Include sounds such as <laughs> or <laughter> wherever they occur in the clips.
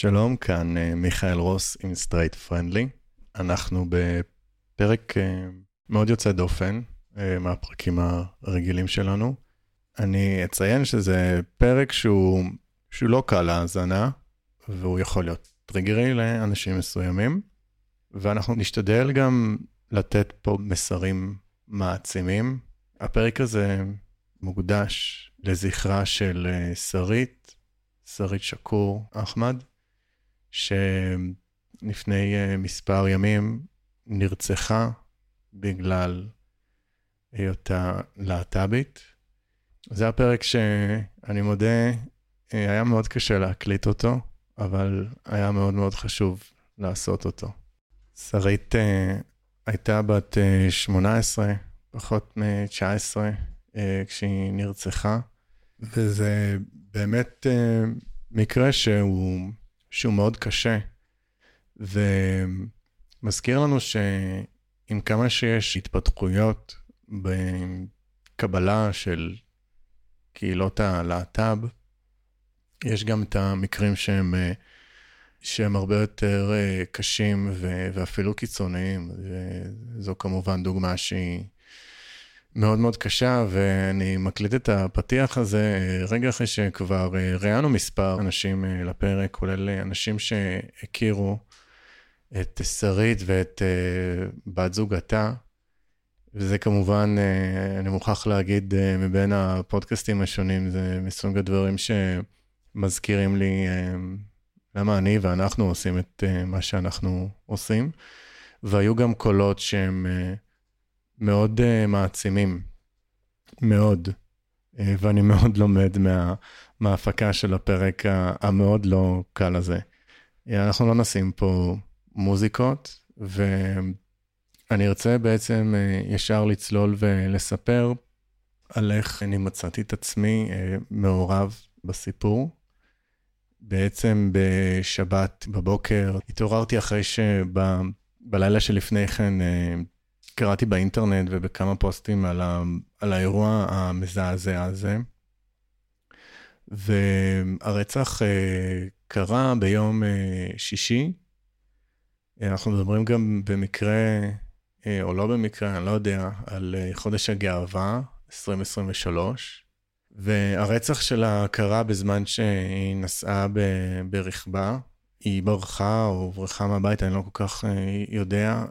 שלום, כאן אה, מיכאל רוס עם straight friendly. אנחנו בפרק אה, מאוד יוצא דופן אה, מהפרקים הרגילים שלנו. אני אציין שזה פרק שהוא, שהוא לא קל להאזנה, והוא יכול להיות טריגרי לאנשים מסוימים, ואנחנו נשתדל גם לתת פה מסרים מעצימים. הפרק הזה מוקדש לזכרה של שרית, שרית שקור אחמד, שלפני אה, מספר ימים נרצחה בגלל היותה להט"בית. זה הפרק שאני מודה, אה, היה מאוד קשה להקליט אותו, אבל היה מאוד מאוד חשוב לעשות אותו. שרית uh, הייתה בת uh, 18, פחות מ-19, uh, כשהיא נרצחה, וזה באמת מקרה שהוא שהוא מאוד קשה, ומזכיר לנו שעם כמה שיש התפתחויות בקבלה של קהילות הלהט"ב, יש גם את המקרים שהם, שהם הרבה יותר אה, קשים ואפילו קיצוניים. וזו כמובן דוגמה שהיא מאוד מאוד קשה, ואני מקליט את הפתיח הזה אה, רגע אחרי שכבר אה, ראיינו מספר אנשים אה, לפרק, כולל אנשים שהכירו את שרית ואת בת זוגתה. וזה כמובן, אני מוכרח להגיד, מבין הפודקאסטים השונים, זה מסוג הדברים שמזכירים לי למה אני ואנחנו עושים את מה שאנחנו עושים. והיו גם קולות שהם... מאוד uh, מעצימים, מאוד, uh, ואני מאוד לומד מה, מההפקה של הפרק המאוד לא קל הזה. Uh, אנחנו לא נשים פה מוזיקות, ואני ארצה בעצם uh, ישר לצלול ולספר על איך אני מצאתי את עצמי uh, מעורב בסיפור. בעצם בשבת בבוקר התעוררתי אחרי שבלילה שלפני כן קראתי באינטרנט ובכמה פוסטים על, ה, על האירוע המזעזע הזה. והרצח אה, קרה ביום אה, שישי. אנחנו מדברים גם במקרה, אה, או לא במקרה, אני לא יודע, על חודש הגאווה, 2023. והרצח שלה קרה בזמן שהיא נסעה ברכבה היא ברחה או הוברחה מהבית, אני לא כל כך אה, יודע,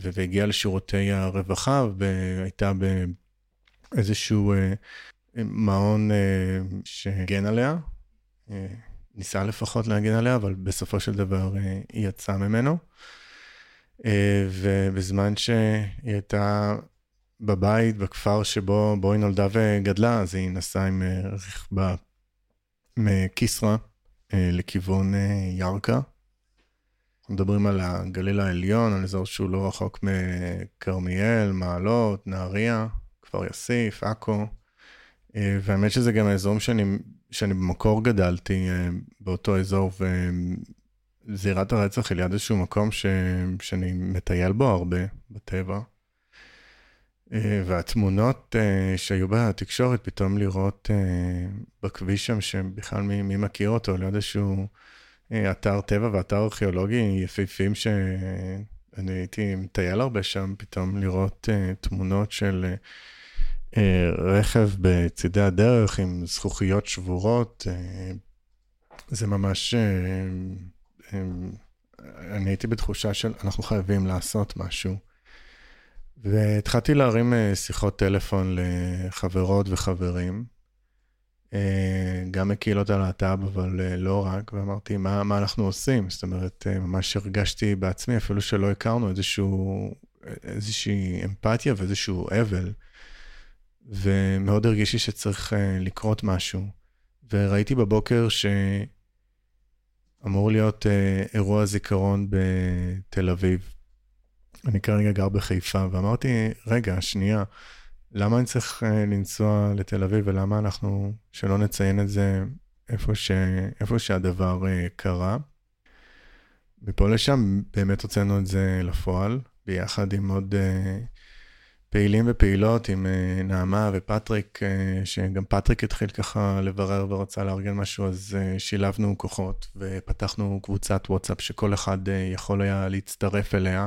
והגיעה לשירותי הרווחה והייתה באיזשהו אה, מעון אה, שהגן עליה, ניסה לפחות להגן עליה, אבל בסופו של דבר היא יצאה ממנו. ובזמן שהיא הייתה בבית, בכפר שבו היא נולדה וגדלה, אז היא נסעה עם רכבה מכיסרא. אה, לכיוון אה, ירכא. אנחנו מדברים על הגליל העליון, על אזור שהוא לא רחוק מכרמיאל, מעלות, נהריה, כפר יאסיף, עכו. אה, והאמת שזה גם האזורים שאני, שאני במקור גדלתי באותו אזור, וזירת הרצח היא ליד איזשהו מקום ש, שאני מטייל בו הרבה בטבע. אה, והתמונות אה, שהיו בתקשורת, פתאום לראות אה, בכביש שם, שבכלל מי, מי מכיר אותו, ליד איזשהו אתר טבע ואתר ארכיאולוגי יפהפים, שאני הייתי מטייל הרבה שם, פתאום לראות תמונות של רכב בצידי הדרך עם זכוכיות שבורות, זה ממש... אני הייתי בתחושה של אנחנו חייבים לעשות משהו. והתחלתי להרים אה, שיחות טלפון לחברות וחברים, אה, גם מקהילות הלהט"ב, אבל אה, לא רק, ואמרתי, מה, מה אנחנו עושים? זאת אומרת, ממש הרגשתי בעצמי, אפילו שלא הכרנו, איזשהו, איזושהי אמפתיה ואיזשהו אבל, ומאוד הרגישי שצריך לקרות משהו. וראיתי בבוקר שאמור להיות אירוע זיכרון בתל אביב. אני כרגע גר בחיפה, ואמרתי, רגע, שנייה, למה אני צריך אה, לנסוע לתל אביב, ולמה אנחנו, שלא נציין את זה איפה, ש, איפה שהדבר אה, קרה? מפה לשם באמת הוצאנו את זה לפועל, ביחד עם עוד, אה, פעילים ופעילות עם נעמה ופטריק, שגם פטריק התחיל ככה לברר ורצה לארגן משהו, אז שילבנו כוחות ופתחנו קבוצת וואטסאפ שכל אחד יכול היה להצטרף אליה.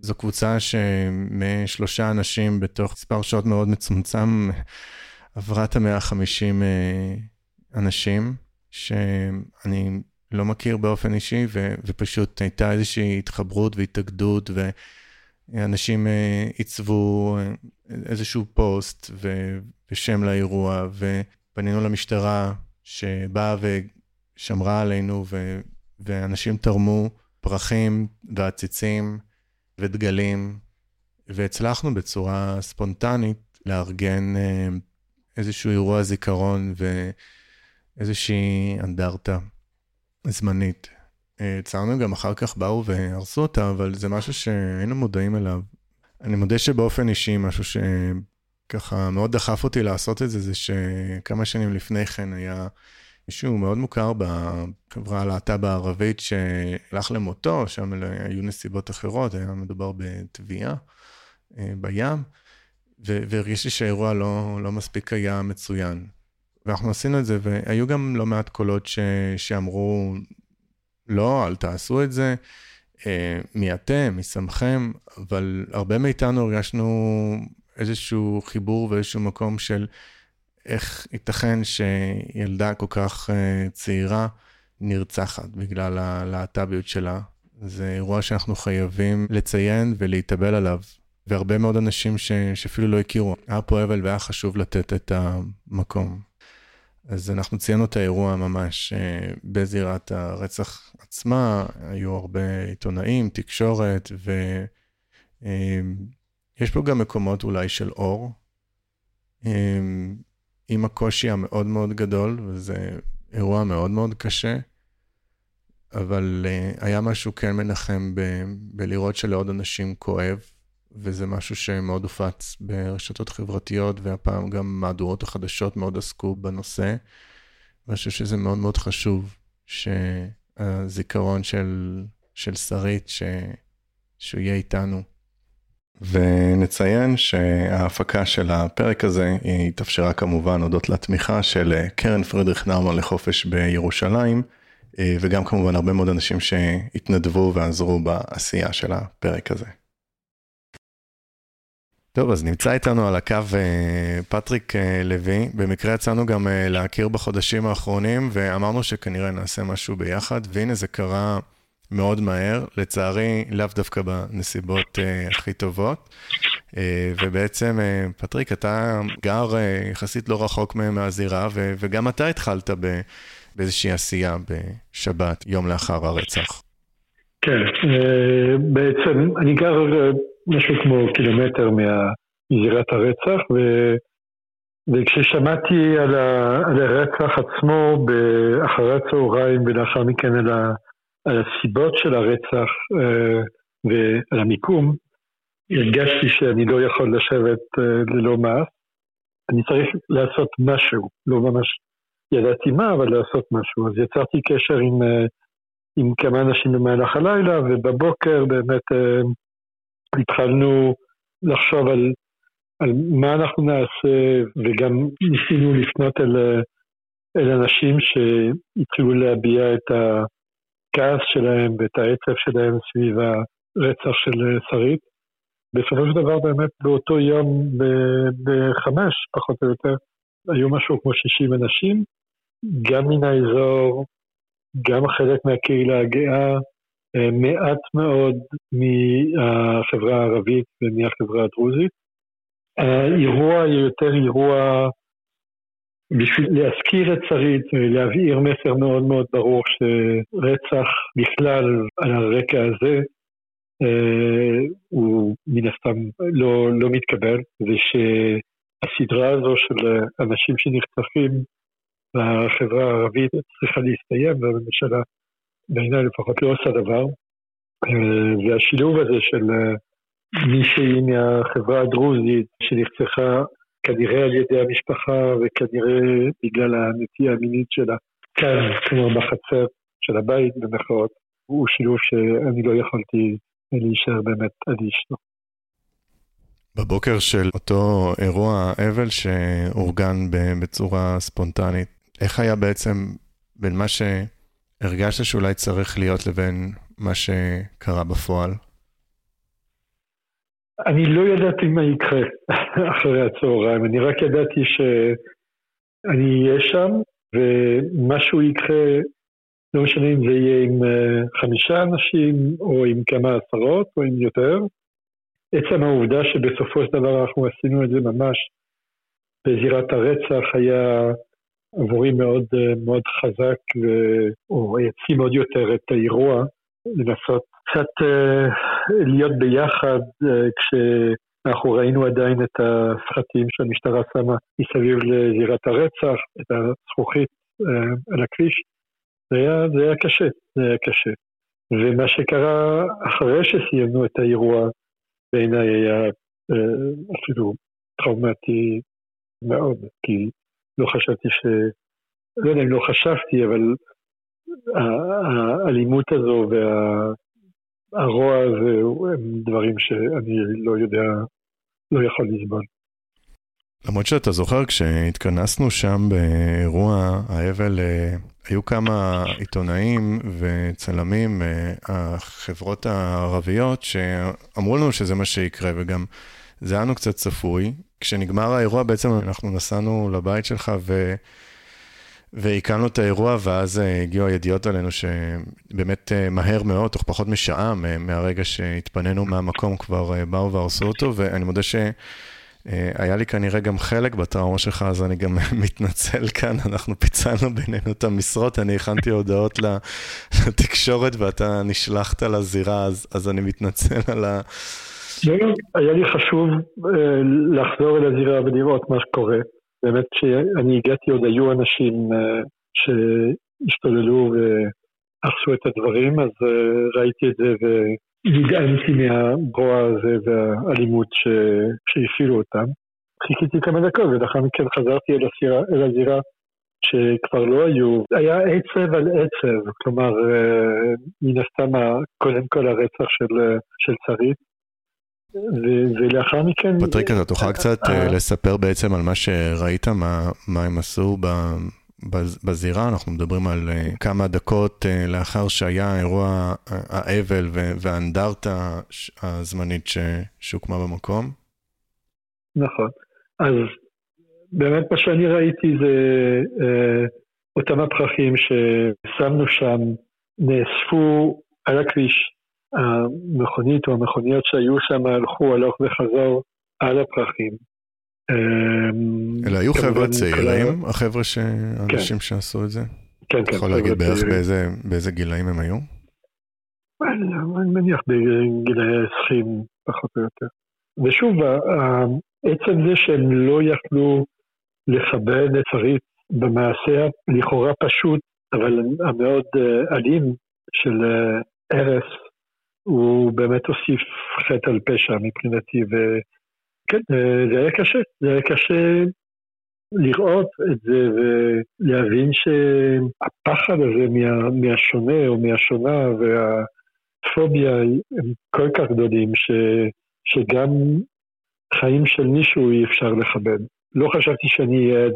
זו קבוצה שמשלושה אנשים בתוך מספר שעות מאוד מצומצם עברה את המאה ה-50 אנשים, שאני לא מכיר באופן אישי, ו- ופשוט הייתה איזושהי התחברות והתאגדות, ו... אנשים אה, עיצבו אה, איזשהו פוסט ו, ושם לאירוע, ופנינו למשטרה שבאה ושמרה עלינו, ו, ואנשים תרמו פרחים ועציצים ודגלים, והצלחנו בצורה ספונטנית לארגן אה, איזשהו אירוע זיכרון ואיזושהי אנדרטה זמנית. צרנו גם אחר כך באו והרסו אותה, אבל זה משהו שהיינו מודעים אליו. אני מודה שבאופן אישי, משהו שככה מאוד דחף אותי לעשות את זה, זה שכמה שנים לפני כן היה מישהו מאוד מוכר בחברה הלהט"ב הערבית שהלך למותו, שם היו נסיבות אחרות, היה מדובר בטביעה אה, בים, והרגיש לי שהאירוע לא, לא מספיק היה מצוין. ואנחנו עשינו את זה, והיו גם לא מעט קולות ש, שאמרו, לא, אל תעשו את זה. אה, מי אתם, מי שמכם, אבל הרבה מאיתנו הרגשנו איזשהו חיבור ואיזשהו מקום של איך ייתכן שילדה כל כך אה, צעירה נרצחת בגלל הלהט"ביות שלה. זה אירוע שאנחנו חייבים לציין ולהתאבל עליו. והרבה מאוד אנשים ש, שאפילו לא הכירו. היה פה אבל והיה חשוב לתת את המקום. אז אנחנו ציינו את האירוע ממש אה, בזירת הרצח עצמה, היו הרבה עיתונאים, תקשורת, ויש פה גם מקומות אולי של אור, אה, עם הקושי המאוד מאוד גדול, וזה אירוע מאוד מאוד קשה, אבל אה, היה משהו כן מנחם ב- בלראות שלעוד אנשים כואב, וזה משהו שמאוד הופץ ברשתות חברתיות, והפעם גם מהדורות החדשות מאוד עסקו בנושא. ואני חושב שזה מאוד מאוד חשוב שהזיכרון של, של שרית, ש, שהוא יהיה איתנו. ונציין שההפקה של הפרק הזה התאפשרה כמובן הודות לתמיכה של קרן פרידריך נאומן לחופש בירושלים, וגם כמובן הרבה מאוד אנשים שהתנדבו ועזרו בעשייה של הפרק הזה. טוב, אז נמצא איתנו על הקו אה, פטריק אה, לוי. במקרה יצאנו גם אה, להכיר בחודשים האחרונים, ואמרנו שכנראה נעשה משהו ביחד, והנה זה קרה מאוד מהר, לצערי לאו דווקא בנסיבות הכי טובות. ובעצם, פטריק, אתה גר יחסית לא רחוק מהזירה, וגם אתה התחלת באיזושהי עשייה בשבת, יום לאחר הרצח. כן, בעצם אני גר משהו כמו קילומטר מזירת הרצח, ו, וכששמעתי על, ה, על הרצח עצמו אחרי הצהריים ולאחר מכן על, ה, על הסיבות של הרצח אה, ועל המיקום, הרגשתי שאני לא יכול לשבת אה, ללא מעש. אני צריך לעשות משהו, לא ממש ידעתי מה, אבל לעשות משהו. אז יצרתי קשר עם, אה, עם כמה אנשים במהלך הלילה, ובבוקר באמת התחלנו לחשוב על, על מה אנחנו נעשה, וגם ניסינו לפנות אל, אל אנשים שהתחילו להביע את הכעס שלהם ואת העצב שלהם סביב הרצח של שרית. בסופו של דבר באמת באותו יום בחמש, פחות או יותר, היו משהו כמו 60 אנשים, גם מן האזור, גם חלק מהקהילה הגאה, אה, מעט מאוד מהחברה הערבית ומהחברה הדרוזית. האירוע יותר אירוע בשביל להזכיר את שרית ולהבהיר מסר מאוד מאוד ברור שרצח בכלל על הרקע הזה אה, הוא מן הסתם לא, לא מתקבל, ושהסדרה הזו של אנשים שנרצחים בחברה הערבית צריכה להסתיים, והממשלה בעיניי לפחות לא עושה דבר. אה, והשילוב הזה של אה, מישהי מהחברה הדרוזית שנרצחה כנראה על ידי המשפחה וכנראה בגלל הנטייה המינית שלה כאן, כמו בחצר של הבית במחאות, הוא שילוב שאני לא יכולתי להישאר באמת אדיש לו. בבוקר של אותו אירוע אבל שאורגן בצורה ספונטנית, איך היה בעצם בין מה שהרגשת שאולי צריך להיות לבין מה שקרה בפועל? אני לא ידעתי מה יקרה <laughs> אחרי הצהריים, אני רק ידעתי שאני אהיה שם ומשהו יקרה, לא משנה אם זה יהיה עם אה, חמישה אנשים או עם כמה עשרות או עם יותר. עצם העובדה שבסופו של דבר אנחנו עשינו את זה ממש בזירת הרצח היה עבורי מאוד, אה, מאוד חזק, ו... או העצים עוד יותר את האירוע, לנסות קצת uh, להיות ביחד uh, כשאנחנו ראינו עדיין את הסרטים שהמשטרה שמה מסביב לזירת הרצח, את הזכוכית uh, על הכביש. זה היה, זה היה קשה, זה היה קשה. ומה שקרה אחרי שסיימנו את האירוע, בעיניי היה אפילו טראומטי מאוד, כי לא חשבתי ש... לא יודע אם לא חשבתי, אבל האלימות הזו והרוע הזה הם דברים שאני לא יודע, לא יכול לסבול. למרות שאתה זוכר, כשהתכנסנו שם באירוע האבל, אה, היו כמה עיתונאים וצלמים, אה, החברות הערביות, שאמרו לנו שזה מה שיקרה, וגם זה היה לנו קצת צפוי. כשנגמר האירוע, בעצם אנחנו נסענו לבית שלך ו... ועיכלנו את האירוע, ואז אה, הגיעו הידיעות עלינו שבאמת אה, מהר מאוד, תוך פחות משעה מהרגע שהתפנינו מהמקום, כבר אה, באו והרסו אותו, ואני מודה שהיה לי כנראה גם חלק בטראומה שלך, אז אני גם <laughs> מתנצל כאן, אנחנו פיצלנו בינינו את המשרות, אני הכנתי הודעות לתקשורת ואתה נשלחת לזירה, אז, אז אני מתנצל על ה... לא, לא, היה לי חשוב לחזור אל הזירה ולראות מה שקורה. באמת כשאני הגעתי עוד היו אנשים uh, שהשתוללו ועשו את הדברים, אז uh, ראיתי את זה ונגענתי מהרוע הזה והאלימות. שהפעילו אותם. חיכיתי כמה דקות ולאחר מכן חזרתי אל, הסירה, אל הזירה שכבר לא היו, היה עצב על עצב, כלומר uh, מן הסתם קודם כל הרצח של, של שרית, ולאחר מכן... פטריק, אתה תוכל קצת אה, אה, לספר בעצם על מה שראית, מה, מה הם עשו ב, בזירה? אנחנו מדברים על אה, כמה דקות לאחר שהיה אירוע האבל והאנדרטה הזמנית שהוקמה במקום. נכון. אז באמת מה שאני ראיתי זה אותם הפרחים ששמנו שם, נאספו על הכביש המכונית או המכוניות שהיו שם הלכו הלוך וחזור על הפרחים. אמ, אלה היו חבר'ה צעירים, החבר'ה, האנשים כן. שעשו את זה? כן, כן. יכול להגיד בערך באיזה גילאים הם היו? אני מניח בגילאי 20 פחות או יותר. ושוב, עצם זה שהם לא יכלו לכבד את שרית במעשה לכאורה פשוט, אבל המאוד אה, אלים של אה, הרס הוא באמת הוסיף חטא על פשע מבחינתי, וכן, אה, זה היה קשה, זה היה קשה לראות את זה ולהבין שהפחד הזה מה, מהשונה או מהשונה והפוביה הם כל כך גדולים ש, שגם חיים של מישהו אי אפשר לכבד. לא חשבתי שאני אהיה עד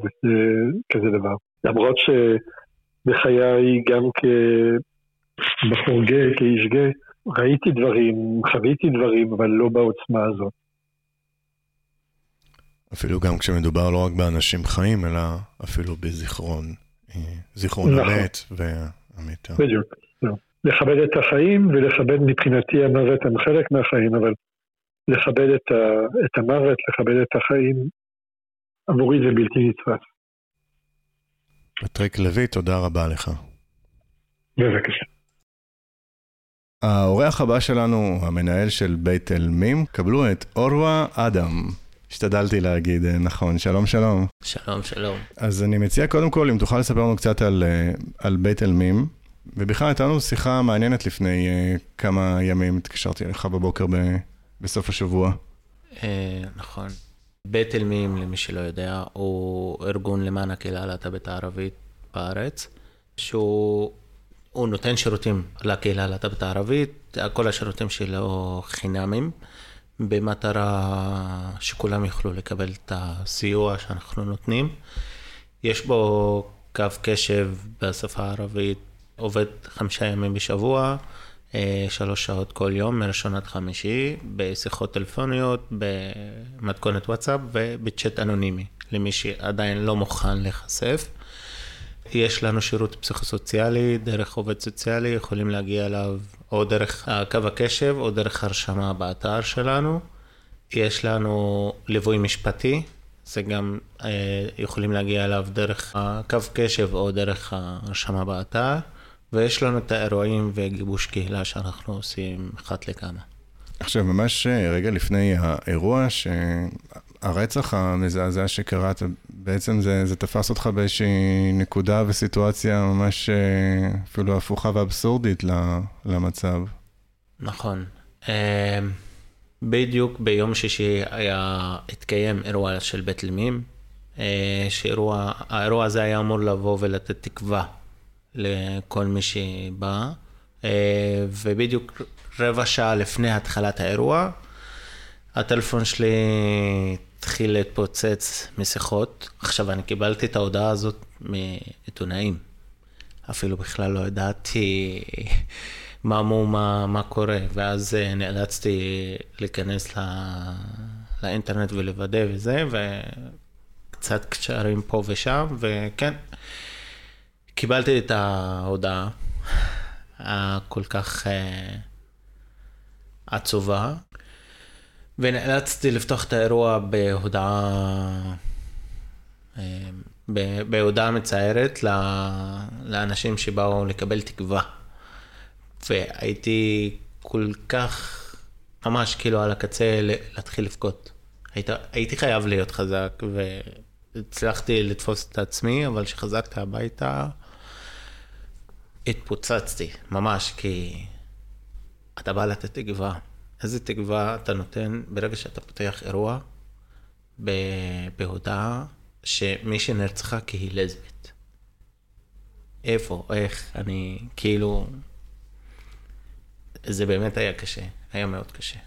כזה דבר. למרות שבחיי גם כבחור גיי, כאיש גיי, ראיתי דברים, חוויתי דברים, אבל לא בעוצמה הזאת. אפילו גם כשמדובר לא רק באנשים חיים, אלא אפילו בזיכרון, אה, זיכרון נכון. המת והמיתר. בדיוק. לא. לכבד את החיים ולכבד מבחינתי המוות הם חלק מהחיים, אבל לכבד את, ה, את המוות, לכבד את החיים, עבורי זה בלתי נתפס. פטריק לוי, תודה רבה לך. בבקשה. האורח הבא שלנו, המנהל של בית אל-מים, קבלו את אורווה אדם. השתדלתי להגיד אה, נכון, שלום שלום. שלום שלום. אז אני מציע קודם כל, אם תוכל לספר לנו קצת על, אה, על בית אל-מים, ובכלל הייתה לנו שיחה מעניינת לפני uh, כמה ימים, התקשרתי אליך בבוקר ב, בסוף השבוע. Uh, נכון. בית אל-מים, למי שלא יודע, הוא ארגון למען הקהילה הלהט"בית הערבית בארץ, שהוא הוא נותן שירותים לקהילה הלהט"בית הערבית, כל השירותים שלו חינמים, במטרה שכולם יוכלו לקבל את הסיוע שאנחנו נותנים. יש בו קו קשב בשפה הערבית, עובד חמישה ימים בשבוע, אה, שלוש שעות כל יום, מראשון עד חמישי, בשיחות טלפוניות, במתכונת וואטסאפ ובצ'אט אנונימי, למי שעדיין לא מוכן להיחשף. יש לנו שירות פסיכוסוציאלי, דרך עובד סוציאלי, יכולים להגיע אליו או דרך קו הקשב או דרך הרשמה באתר שלנו. יש לנו ליווי משפטי, זה גם אה, יכולים להגיע אליו דרך הקו קשב או דרך הרשמה באתר, ויש לנו את האירועים וגיבוש קהילה שאנחנו עושים אחת לכמה. עכשיו, ממש אה, רגע לפני האירוע, שהרצח המזעזע שקראת, בעצם זה, זה תפס אותך באיזושהי נקודה וסיטואציה ממש אה, אפילו הפוכה ואבסורדית למצב. נכון. אה, בדיוק ביום שישי היה, התקיים אירוע של בית לימים, שהאירוע הזה היה אמור לבוא ולתת תקווה לכל מי שבא, ובדיוק רבע שעה לפני התחלת האירוע, הטלפון שלי התחיל להתפוצץ משיחות. עכשיו, אני קיבלתי את ההודעה הזאת מעיתונאים. אפילו בכלל לא ידעתי מה מו, מה, קורה, ואז אה, נאלצתי להיכנס לא, לאינטרנט ולוודא וזה, וקצת קשרים פה ושם, וכן, קיבלתי את ההודעה הכל כך... Uh, עצובה, ונאלצתי לפתוח את האירוע בהודעה, אה, בהודעה מצערת לאנשים שבאו לקבל תקווה. והייתי כל כך, ממש כאילו על הקצה להתחיל לבכות. היית, הייתי חייב להיות חזק, והצלחתי לתפוס את עצמי, אבל כשחזקתי הביתה, התפוצצתי, ממש, כי אתה בא לתת תקווה. איזה תקווה אתה נותן ברגע שאתה פותח אירוע בהודעה שמי שנרצחה כי היא לסבית. איפה, איך, אני כאילו... זה באמת היה קשה, היה מאוד קשה.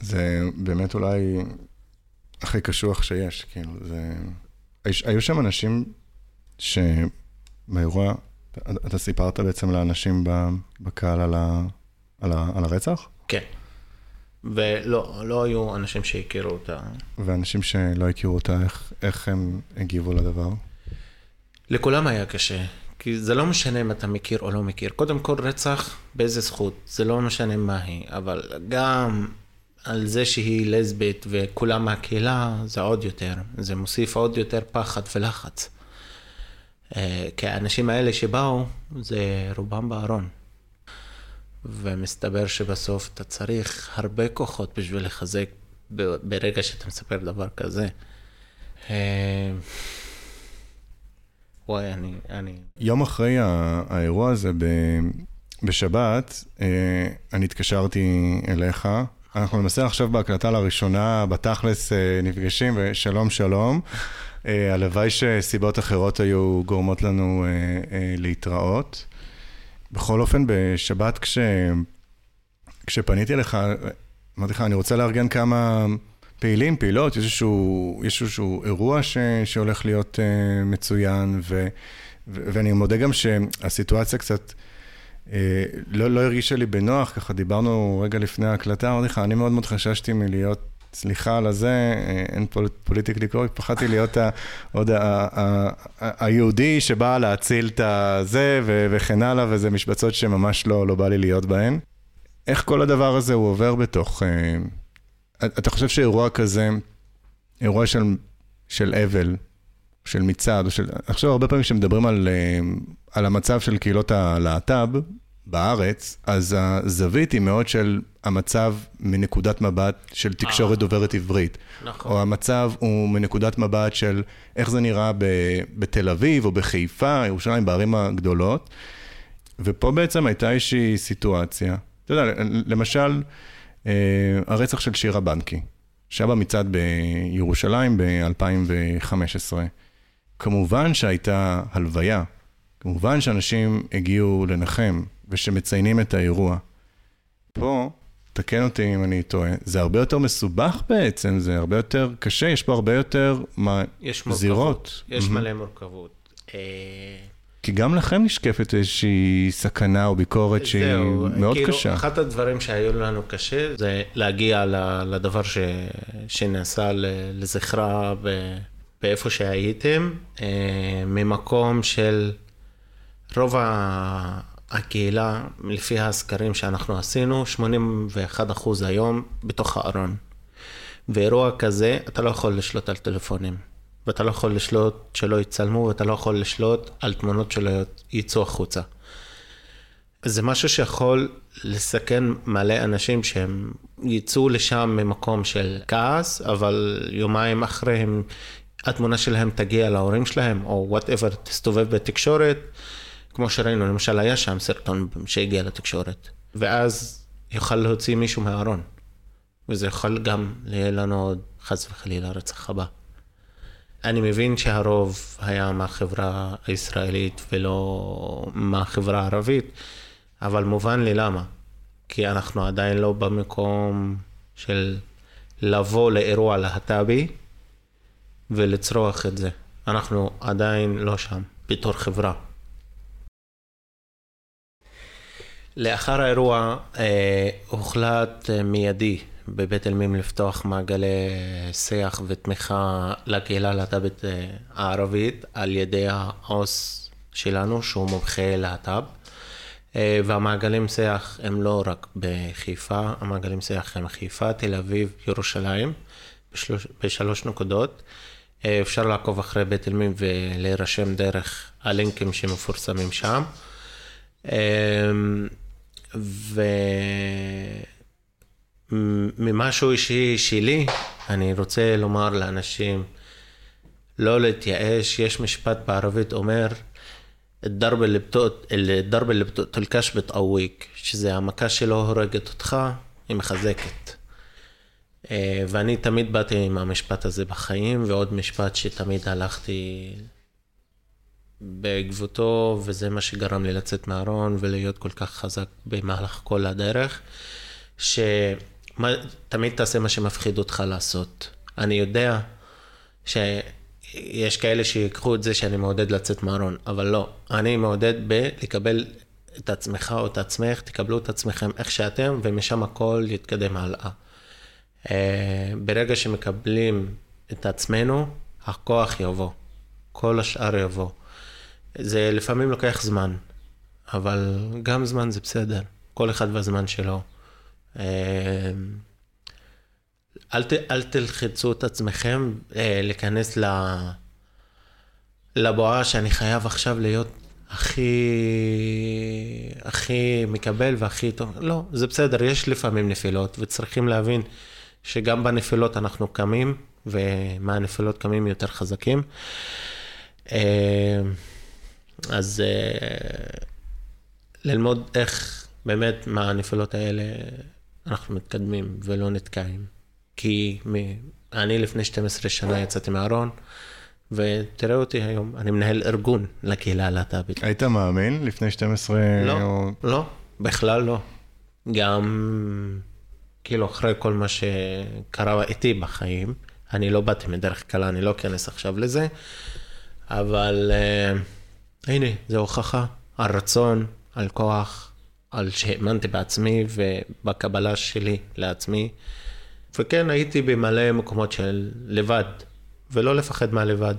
זה באמת אולי הכי קשוח שיש, כאילו, זה... היו שם אנשים שבאירוע, אתה סיפרת בעצם לאנשים בקהל על ה... על, ה, על הרצח? כן. ולא, לא היו אנשים שהכירו אותה. ואנשים שלא הכירו אותה, איך, איך הם הגיבו לדבר? לכולם היה קשה. כי זה לא משנה אם אתה מכיר או לא מכיר. קודם כל רצח, באיזה זכות, זה לא משנה מה היא, אבל גם על זה שהיא לסבית וכולם מהקהילה, זה עוד יותר. זה מוסיף עוד יותר פחד ולחץ. אה, כי האנשים האלה שבאו, זה רובם בארון. ומסתבר שבסוף אתה צריך הרבה כוחות בשביל לחזק ברגע שאתה מספר דבר כזה. אה, וואי, אני... אני... יום אחרי האירוע הזה בשבת, אה, אני התקשרתי אליך. אנחנו למעשה עכשיו בהקלטה לראשונה, בתכלס אה, נפגשים, ושלום שלום. הלוואי שסיבות אחרות היו גורמות לנו להתראות. בכל אופן, בשבת כש... כשפניתי אליך, אמרתי לך, אני רוצה לארגן כמה פעילים, פעילות, איזשהו, איזשהו אירוע ש... שהולך להיות uh, מצוין, ו... ו... ואני מודה גם שהסיטואציה קצת uh, לא, לא הרגישה לי בנוח, ככה דיברנו רגע לפני ההקלטה, אמרתי לך, אני מאוד מאוד חששתי מלהיות סליחה על הזה, אה, אין פוליטיקלי קורקט, פחדתי להיות עוד היהודי שבא להציל את הזה וכן הלאה, וזה משבצות שממש לא, לא בא לי להיות בהן. איך כל הדבר הזה הוא עובר בתוך... אה, אתה חושב שאירוע כזה, אירוע של, של אבל, של מצעד, או של... חושב הרבה פעמים כשמדברים על, אה, על המצב של קהילות הלהט"ב, בארץ, אז הזווית היא מאוד של המצב מנקודת מבט של תקשורת אה. דוברת עברית. נכון. או המצב הוא מנקודת מבט של איך זה נראה ב- בתל אביב או בחיפה, ירושלים, בערים הגדולות. ופה בעצם הייתה איזושהי סיטואציה. אתה יודע, למשל, אה, הרצח של שירה בנקי, שהיה במצעד בירושלים ב-2015. כמובן שהייתה הלוויה, כמובן שאנשים הגיעו לנחם, ושמציינים את האירוע. פה תקן אותי אם אני טועה, זה הרבה יותר מסובך בעצם, זה הרבה יותר קשה, יש פה הרבה יותר מה, יש זירות. יש mm-hmm. מלא מורכבות. אה, כי גם לכם נשקפת איזושהי סכנה או ביקורת שהיא זהו, מאוד כאילו, קשה. אחד הדברים שהיו לנו קשה זה להגיע לדבר ש... שנעשה לזכרה באיפה שהייתם, אה, ממקום של רוב הקהילה, לפי הסקרים שאנחנו עשינו, 81% היום בתוך הארון. ואירוע כזה, אתה לא יכול לשלוט על טלפונים. ואתה לא יכול לשלוט שלא יצלמו, ואתה לא יכול לשלוט על תמונות שלא יצאו החוצה. זה משהו שיכול לסכן מלא אנשים שהם יצאו לשם ממקום של כעס, אבל יומיים אחרי הם, התמונה שלהם תגיע להורים שלהם, או וואטאבר, תסתובב בתקשורת. כמו שראינו, למשל היה שם סרטון שהגיע לתקשורת, ואז יוכל להוציא מישהו מהארון. וזה יכול גם להיות לנו עוד חס וחלילה רצח הבא. אני מבין שהרוב היה מהחברה הישראלית ולא מהחברה הערבית, אבל מובן לי למה. כי אנחנו עדיין לא במקום של לבוא לאירוע להט"בי ולצרוח את זה. אנחנו עדיין לא שם, בתור חברה. לאחר האירוע אה, הוחלט אה, מיידי בבית אלמים לפתוח מעגלי שיח ותמיכה לקהילה הלהט"בית אה, הערבית על ידי העו"ס שלנו שהוא מומחה להט"ב. אה, והמעגלים שיח הם לא רק בחיפה, המעגלים שיח הם חיפה, תל אביב, ירושלים, בשלוש, בשלוש נקודות. אה, אפשר לעקוב אחרי בית אלמים ולהירשם דרך הלינקים שמפורסמים שם. וממשהו אישי שלי, אני רוצה לומר לאנשים, לא להתייאש, יש משפט בערבית אומר, الضرب اللي بتقت... الضرب اللي بتقتلكش بتقويك, שזה המכה שלא הורגת אותך, היא מחזקת. אה, ואני תמיד באתי עם המשפט הזה בחיים, ועוד משפט שתמיד הלכתי בעקבותו, וזה מה שגרם לי לצאת מהארון ולהיות כל כך חזק במהלך כל הדרך, שתמיד תעשה מה שמפחיד אותך לעשות. אני יודע שיש כאלה שיקחו את זה שאני מעודד לצאת מהארון, אבל לא, אני מעודד בלקבל את עצמך או את עצמך, תקבלו את עצמכם איך שאתם, ומשם הכל יתקדם הלאה. אה, ברגע שמקבלים את עצמנו, הכוח יבוא, כל השאר יבוא. זה לפעמים לוקח זמן, אבל גם זמן זה בסדר, כל אחד והזמן שלו. אה, אל, ת, אל תלחצו את עצמכם אה, להיכנס לבועה שאני חייב עכשיו להיות הכי, הכי מקבל והכי טוב. לא, זה בסדר, יש לפעמים נפילות, וצריכים להבין שגם בנפילות אנחנו קמים, ומהנפילות קמים יותר חזקים. אה, אז uh, ללמוד איך באמת מהנפילות האלה אנחנו מתקדמים ולא נתקעים. כי. אני לפני 12 שנה יצאתי מהארון, ותראה אותי היום, אני מנהל ארגון לקהילה הלהט"בית. היית מאמין לפני 12... לא, או... לא, בכלל לא. גם כאילו אחרי כל מה שקרה איתי בחיים, אני לא באתי מדרך קלה, אני לא אכנס עכשיו לזה, אבל... Uh, הנה, זו הוכחה על רצון, על כוח, על שהאמנתי בעצמי ובקבלה שלי לעצמי. וכן, הייתי במלא מקומות של לבד, ולא לפחד מהלבד.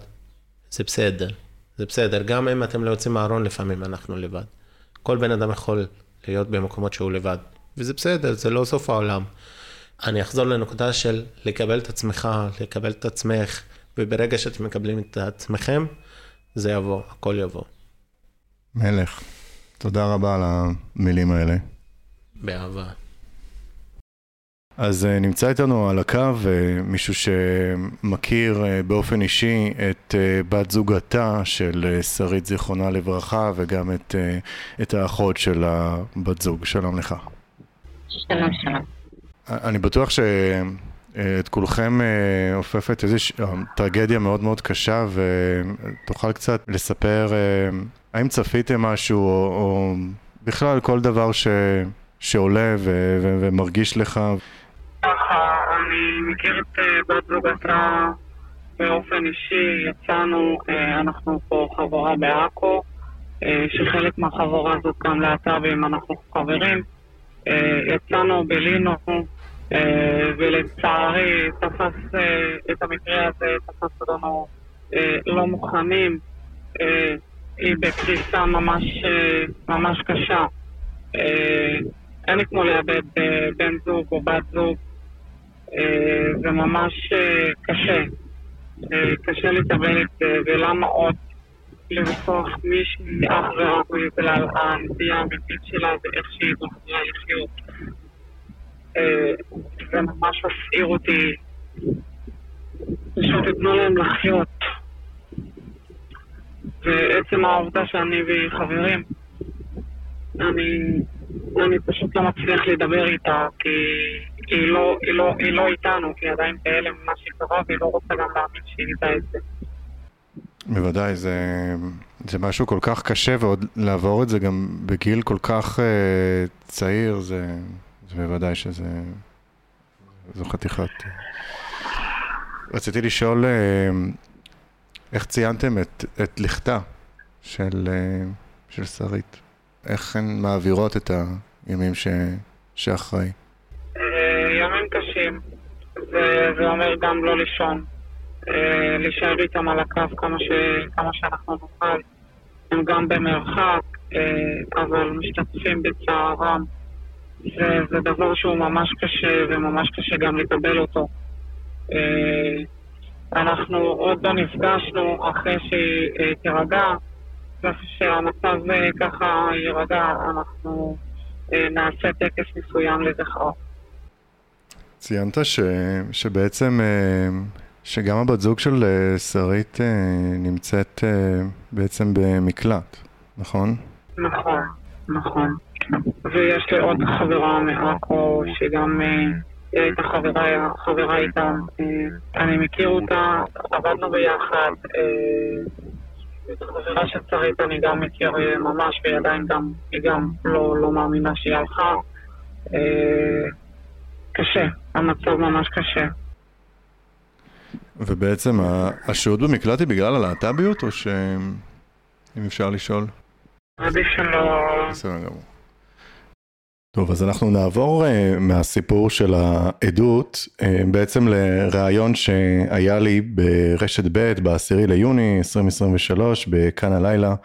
זה בסדר, זה בסדר. גם אם אתם לא יוצאים מהארון, לפעמים אנחנו לבד. כל בן אדם יכול להיות במקומות שהוא לבד, וזה בסדר, זה לא סוף העולם. אני אחזור לנקודה של לקבל את עצמך, לקבל את עצמך, וברגע שאתם מקבלים את עצמכם, זה יבוא, הכל יבוא. מלך, תודה רבה על המילים האלה. באהבה. אז uh, נמצא איתנו על הקו uh, מישהו שמכיר uh, באופן אישי את בת זוגתה של שרית זיכרונה לברכה וגם את, את האחות של הבת זוג. שלום לך. שלום, שלום. אני בטוח שאת כולכם עופפת איזושהי טרגדיה מאוד מאוד קשה ותוכל קצת לספר האם צפיתם משהו, או, או בכלל כל דבר ש, שעולה ו- ו- ומרגיש לך? ככה, אני מכיר את אה, בת זוגתה באופן אישי, יצאנו, אה, אנחנו פה חברה בעכו, אה, שחלק מהחבורה הזאת גם להט"בים, אנחנו חברים. יצאנו, בילינו, אה, ולצערי תפס את המקרה הזה, תפס אותנו לא מוכנים. היא בקריסה ממש, אה, ממש קשה. אה, אין לי כמו לאבד אה, בן זוג או בת זוג. זה ממש קשה. קשה לקבל את זה, ולמה עוד לרצוח מישהי אך ורק בגלל הנטייה האמיתית שלה ואיך שהיא בחרה לחיות. זה ממש מסעיר אותי. פשוט תיתנו להם לחיות. ועצם העובדה שאני והיא חברים, אני, אני פשוט לא מצליח לדבר איתה, כי היא לא, היא לא, היא לא איתנו, כי היא עדיין בהלם ממה שקרה, והיא לא רוצה גם להאמין שהיא איתה את זה. בוודאי, זה, זה משהו כל כך קשה, ועוד לעבור את זה גם בגיל כל כך אה, צעיר, זה, זה בוודאי שזה... זו חתיכת... רציתי לשאול, אה, איך ציינתם את, את לכתה של, אה, של שרית? איך הן מעבירות את הימים ש, שאחרי? אה, ימים קשים, זה, זה אומר גם לא לישון, אה, להישאר איתם על הקו כמה, ש, כמה שאנחנו נוכל. הם גם במרחק, אבל משתתפים בצערם. זה, זה דבר שהוא ממש קשה, וממש קשה גם לקבל אותו. אנחנו עוד לא נפגשנו אחרי שהיא אה, תירגע, וכשהמצב אה, ככה יירגע, אנחנו אה, נעשה טקס מסוים לזכרו. ציינת ש, שבעצם, שגם הבת זוג של שרית נמצאת בעצם במקלט, נכון? נכון, נכון. ויש לי עוד חברה מעכו שגם היא הייתה חברה, חברה איתה. אה, אני מכיר אותה, עבדנו ביחד. אה, את החברה של שרית אני גם מכיר אה, ממש, והיא עדיין גם, היא גם לא, לא מאמינה שהיא הלכה. קשה, המצב ממש קשה. ובעצם השהות במקלט היא בגלל הלהט"ביות, או ש... אם אפשר לשאול? עדיף שלא... בסדר גמור. טוב, אז אנחנו נעבור uh, מהסיפור של העדות uh, בעצם לראיון שהיה לי ברשת ב' ב-10 ליוני 2023 בכאן הלילה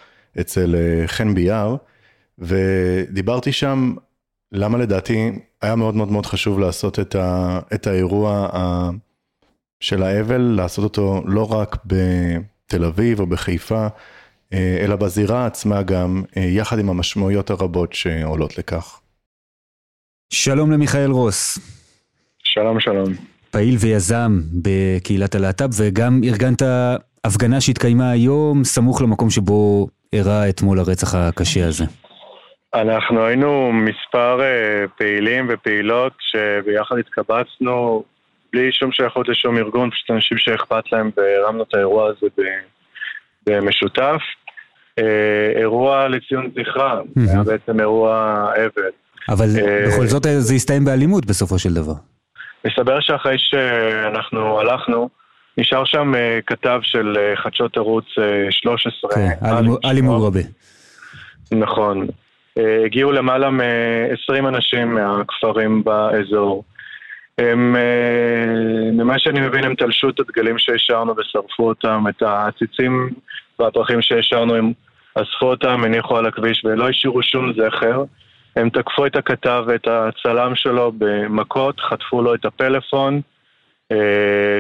אצל uh, חן ביאר, ודיברתי שם למה לדעתי היה מאוד מאוד מאוד חשוב לעשות את, ה, את האירוע ה, של האבל, לעשות אותו לא רק בתל אביב או בחיפה, אלא בזירה עצמה גם, יחד עם המשמעויות הרבות שעולות לכך. שלום למיכאל רוס, שלום שלום. פעיל ויזם בקהילת הלהט"ב, וגם ארגנת הפגנה שהתקיימה היום, סמוך למקום שבו אירע אתמול הרצח הקשה הזה. אנחנו היינו מספר uh, פעילים ופעילות שביחד התקבצנו בלי שום שייכות לשום ארגון, פשוט אנשים שאכפת להם והרמנו את האירוע הזה במשותף. Uh, אירוע לציון זכרה. היה בעצם אירוע אבל. אבל אה, בכל זאת זה הסתיים באלימות בסופו של דבר. מסתבר שאחרי שאנחנו הלכנו, נשאר שם אה, כתב של אה, חדשות ערוץ אה, 13. כן, עלי מו- עלי מוראבה. נכון. אה, הגיעו למעלה מ-20 אנשים מהכפרים באזור. הם, אה, ממה שאני מבין, הם תלשו את הדגלים שהשארנו ושרפו אותם, את העציצים והפרחים שהשארנו, הם אספו אותם, הניחו על הכביש ולא השאירו שום זכר. הם תקפו את הכתב ואת הצלם שלו במכות, חטפו לו את הפלאפון, אה,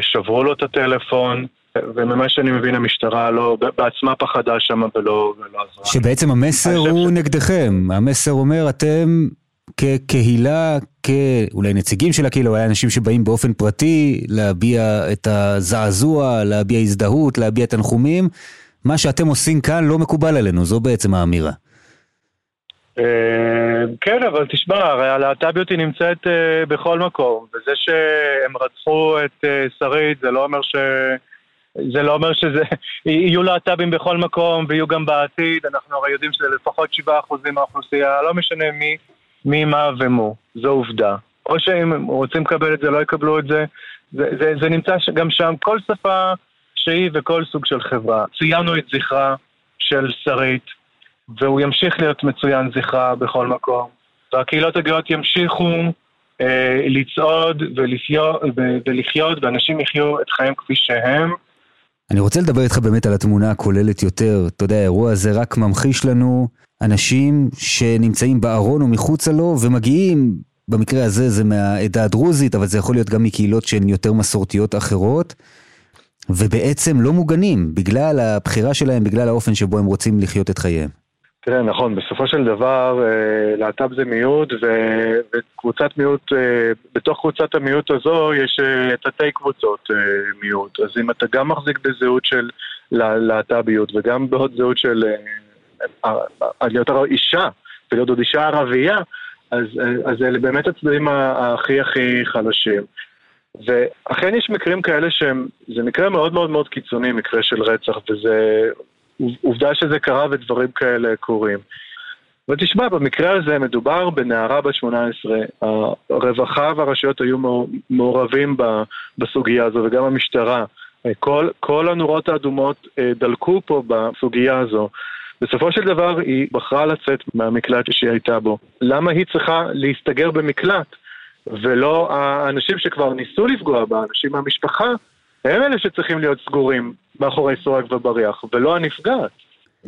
שברו לו את הטלפון, וממה שאני מבין המשטרה לא, בעצמה פחדה שם ולא, ולא עזרה. שבעצם המסר הוא ש- נגדכם, המסר אומר אתם כקהילה, כאולי נציגים של הקהילה, אולי אנשים שבאים באופן פרטי להביע את הזעזוע, להביע הזדהות, להביע תנחומים, מה שאתם עושים כאן לא מקובל עלינו, זו בעצם האמירה. אה, כן, אבל תשמע, הרי הלהט"ביות היא נמצאת אה, בכל מקום, וזה שהם רצחו את אה, שרית זה לא אומר ש... זה לא אומר שזה... <laughs> יהיו להט"בים בכל מקום ויהיו גם בעתיד, אנחנו הרי יודעים שזה לפחות 7% מהאוכלוסייה, לא משנה מי, מי, מה ומו, זו עובדה. או שהם רוצים לקבל את זה, לא יקבלו את זה, זה, זה, זה נמצא גם שם, כל שפה שהיא וכל סוג של חברה. ציינו את זכרה של שרית, והוא ימשיך להיות מצוין זכרה בכל מקום. והקהילות הגאות ימשיכו אה, לצעוד ולחיות, ולחיות, ואנשים יחיו את חייהם כפי שהם. אני רוצה לדבר איתך באמת על התמונה הכוללת יותר. אתה יודע, האירוע הזה רק ממחיש לנו אנשים שנמצאים בארון או מחוצה לו ומגיעים, במקרה הזה זה מהעדה הדרוזית, אבל זה יכול להיות גם מקהילות שהן יותר מסורתיות אחרות, ובעצם לא מוגנים בגלל הבחירה שלהם, בגלל האופן שבו הם רוצים לחיות את חייהם. תראה, נכון, בסופו של דבר אה, להט"ב זה מיעוט, וקבוצת מיעוט, אה, בתוך קבוצת המיעוט הזו יש אה, תתי קבוצות מיעוט. אז אם אתה גם מחזיק בזהות של להט"ביות וגם בעוד זהות של להיות אישה, ולהיות עוד אישה ערבייה, אז, אז אלה באמת הצדדים הכי הכי חלשים. ואכן יש מקרים כאלה שהם, זה מקרה מאוד מאוד מאוד קיצוני, מקרה של רצח, וזה עובדה שזה קרה ודברים כאלה קורים. ותשמע, במקרה הזה מדובר בנערה בת 18, הרווחה והרשויות היו מעורבים בסוגיה הזו וגם המשטרה. כל, כל הנורות האדומות אה, דלקו פה בסוגיה הזו. בסופו של דבר היא בחרה לצאת מהמקלט שהיא הייתה בו. למה היא צריכה להסתגר במקלט? ולא האנשים שכבר ניסו לפגוע בה, אנשים מהמשפחה, הם אלה שצריכים להיות סגורים מאחורי סורג ובריח, ולא הנפגעת.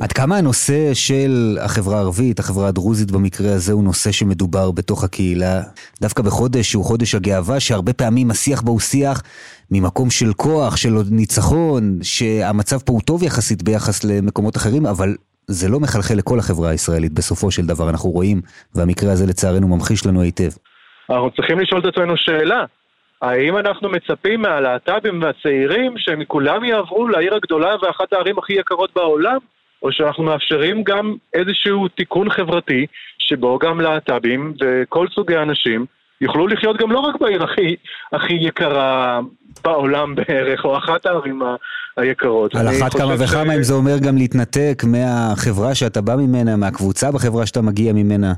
עד כמה הנושא של החברה הערבית, החברה הדרוזית במקרה הזה, הוא נושא שמדובר בתוך הקהילה, דווקא בחודש שהוא חודש הגאווה, שהרבה פעמים השיח בו הוא שיח ממקום של כוח, של ניצחון, שהמצב פה הוא טוב יחסית ביחס למקומות אחרים, אבל זה לא מחלחל לכל החברה הישראלית בסופו של דבר, אנחנו רואים, והמקרה הזה לצערנו ממחיש לנו היטב. אנחנו צריכים לשאול את עצמנו שאלה, האם אנחנו מצפים מהלהט"בים והצעירים שהם כולם יעברו לעיר הגדולה ואחת הערים הכי יקרות בעולם? או שאנחנו מאפשרים גם איזשהו תיקון חברתי שבו גם להט"בים וכל סוגי האנשים יוכלו לחיות גם לא רק בעיר הכי, הכי יקרה בעולם בערך, או אחת הערים היקרות. על אחת כמה וכמה ש... אם זה אומר גם להתנתק מהחברה שאתה בא ממנה, מהקבוצה בחברה שאתה מגיע ממנה.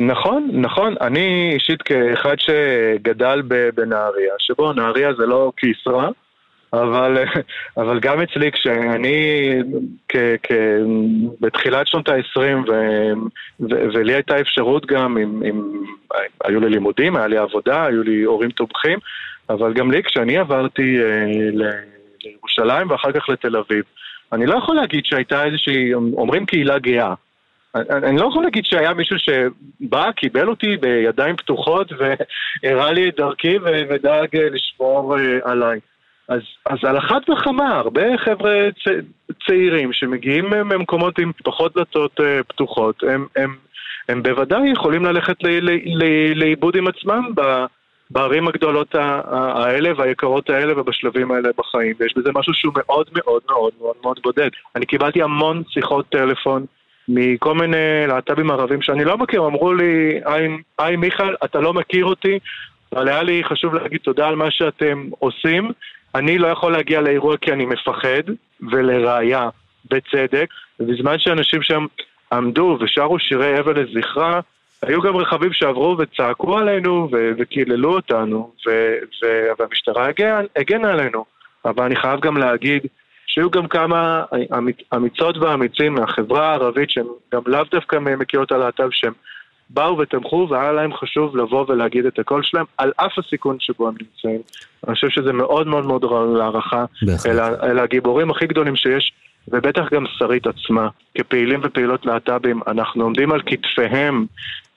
נכון, נכון. אני אישית כאחד שגדל בנהריה, שבו נהריה זה לא כיסרא, אבל, <laughs> אבל גם אצלי כשאני כ, כ, בתחילת שנות ה-20 ו, ולי הייתה אפשרות גם, עם, עם, היו לי לימודים, היה לי עבודה, היו לי הורים תומכים, אבל גם לי כשאני עברתי אה, לירושלים ואחר כך לתל אביב, אני לא יכול להגיד שהייתה איזושהי, אומרים קהילה גאה. אני, אני לא יכול להגיד שהיה מישהו שבא, קיבל אותי בידיים פתוחות והראה לי את דרכי ודאג לשמור אה, עליי. אז, אז על אחת וכמה, הרבה חבר'ה צ, צעירים שמגיעים ממקומות עם פחות דלתות פתוחות, הם, הם, הם בוודאי יכולים ללכת לאיבוד עם עצמם ב, בערים הגדולות האלה והיקרות האלה ובשלבים האלה בחיים, ויש בזה משהו שהוא מאוד מאוד מאוד מאוד מאוד בודד. אני קיבלתי המון שיחות טלפון מכל מיני להט"בים ערבים שאני לא מכיר, אמרו לי, היי מיכאל, אתה לא מכיר אותי, אבל היה לי חשוב להגיד תודה על מה שאתם עושים. אני לא יכול להגיע לאירוע כי אני מפחד, ולראיה, בצדק, ובזמן שאנשים שם עמדו ושרו שירי אבל לזכרה, היו גם רכבים שעברו וצעקו עלינו וקיללו אותנו, והמשטרה הגנה עלינו. אבל אני חייב גם להגיד שהיו גם כמה אמיצות ואמיצים מהחברה הערבית שהם גם לאו דווקא מקהילות הלהט"ב שהם באו ותמכו והיה להם חשוב לבוא ולהגיד את הקול שלהם על אף הסיכון שבו הם נמצאים. אני חושב שזה מאוד מאוד מאוד ראוי להערכה. אלה הגיבורים הכי גדולים שיש, ובטח גם שרית עצמה. כפעילים ופעילות להט"בים, אנחנו עומדים על כתפיהם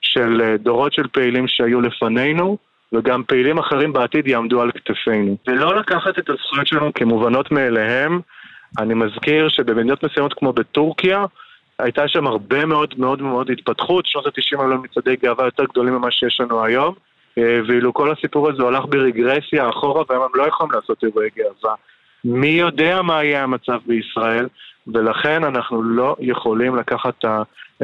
של אה, דורות של פעילים שהיו לפנינו, וגם פעילים אחרים בעתיד יעמדו על כתפינו. ולא לקחת את הזכויות שלנו כמובנות מאליהם. אני מזכיר שבמדינות מסוימות כמו בטורקיה, הייתה שם הרבה מאוד מאוד מאוד התפתחות, שנות ה-90 היו מצעדי גאווה יותר גדולים ממה שיש לנו היום, אה, ואילו כל הסיפור הזה הלך ברגרסיה אחורה, והיום הם לא יכולים לעשות אירועי גאווה. מי יודע מה יהיה המצב בישראל, ולכן אנחנו לא יכולים לקחת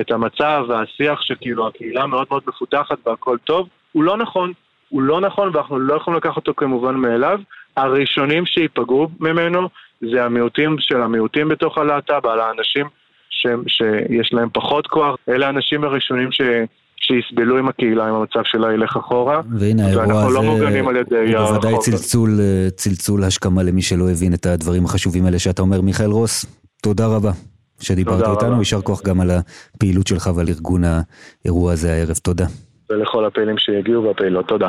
את המצב והשיח שכאילו הקהילה מאוד מאוד מפותחת והכל טוב, הוא לא נכון. הוא לא נכון ואנחנו לא יכולים לקחת אותו כמובן מאליו. הראשונים שייפגעו ממנו זה המיעוטים של המיעוטים בתוך הלהט"ב, על האנשים ש, שיש להם פחות כוח, אלה האנשים הראשונים ש, שיסבלו עם הקהילה אם המצב שלה ילך אחורה. והנה האירוע ואנחנו לא הזה מוגנים על ידי הוא בוודאי החוק. צלצול, אה, צלצול השכמה למי שלא הבין את הדברים החשובים האלה שאתה אומר. מיכאל רוס, תודה רבה שדיברת תודה איתנו. יישר כוח גם על הפעילות שלך ועל ארגון האירוע הזה הערב, תודה. ולכל הפעילים שיגיעו והפעילות, תודה.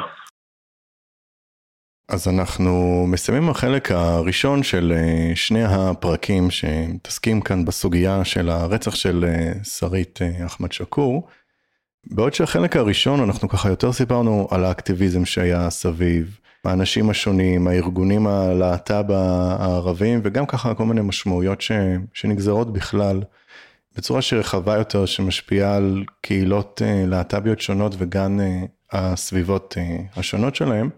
אז אנחנו מסיימים החלק הראשון של אה, שני הפרקים שמתעסקים כאן בסוגיה של הרצח של אה, שרית אה, אחמד שקור. בעוד שהחלק הראשון אנחנו ככה יותר סיפרנו על האקטיביזם שהיה סביב, האנשים השונים, הארגונים הלהט"ב הערבים וגם ככה כל מיני משמעויות ש, שנגזרות בכלל בצורה שרחבה יותר שמשפיעה על קהילות להט"ביות שונות וגם הסביבות השונות שלהם.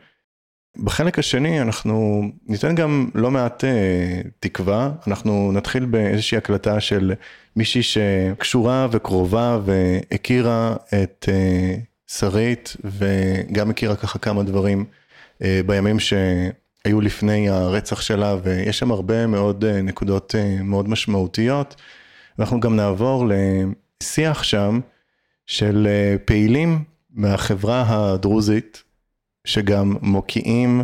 בחלק השני אנחנו ניתן גם לא מעט אה, תקווה, אנחנו נתחיל באיזושהי הקלטה של מישהי שקשורה וקרובה והכירה את אה, שרית וגם הכירה ככה כמה דברים אה, בימים שהיו לפני הרצח שלה ויש שם הרבה מאוד נקודות מאוד משמעותיות. ואנחנו גם נעבור לשיח שם של פעילים מהחברה הדרוזית שגם מוקיעים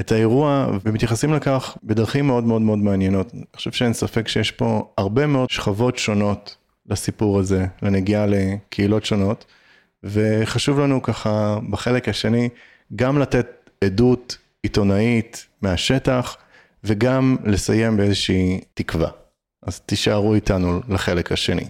את האירוע ומתייחסים לכך בדרכים מאוד מאוד מאוד מעניינות. אני חושב שאין ספק שיש פה הרבה מאוד שכבות שונות לסיפור הזה, לנגיעה לקהילות שונות, וחשוב לנו ככה בחלק השני גם לתת עדות עיתונאית מהשטח וגם לסיים באיזושהי תקווה. אז תישארו איתנו לחלק השני.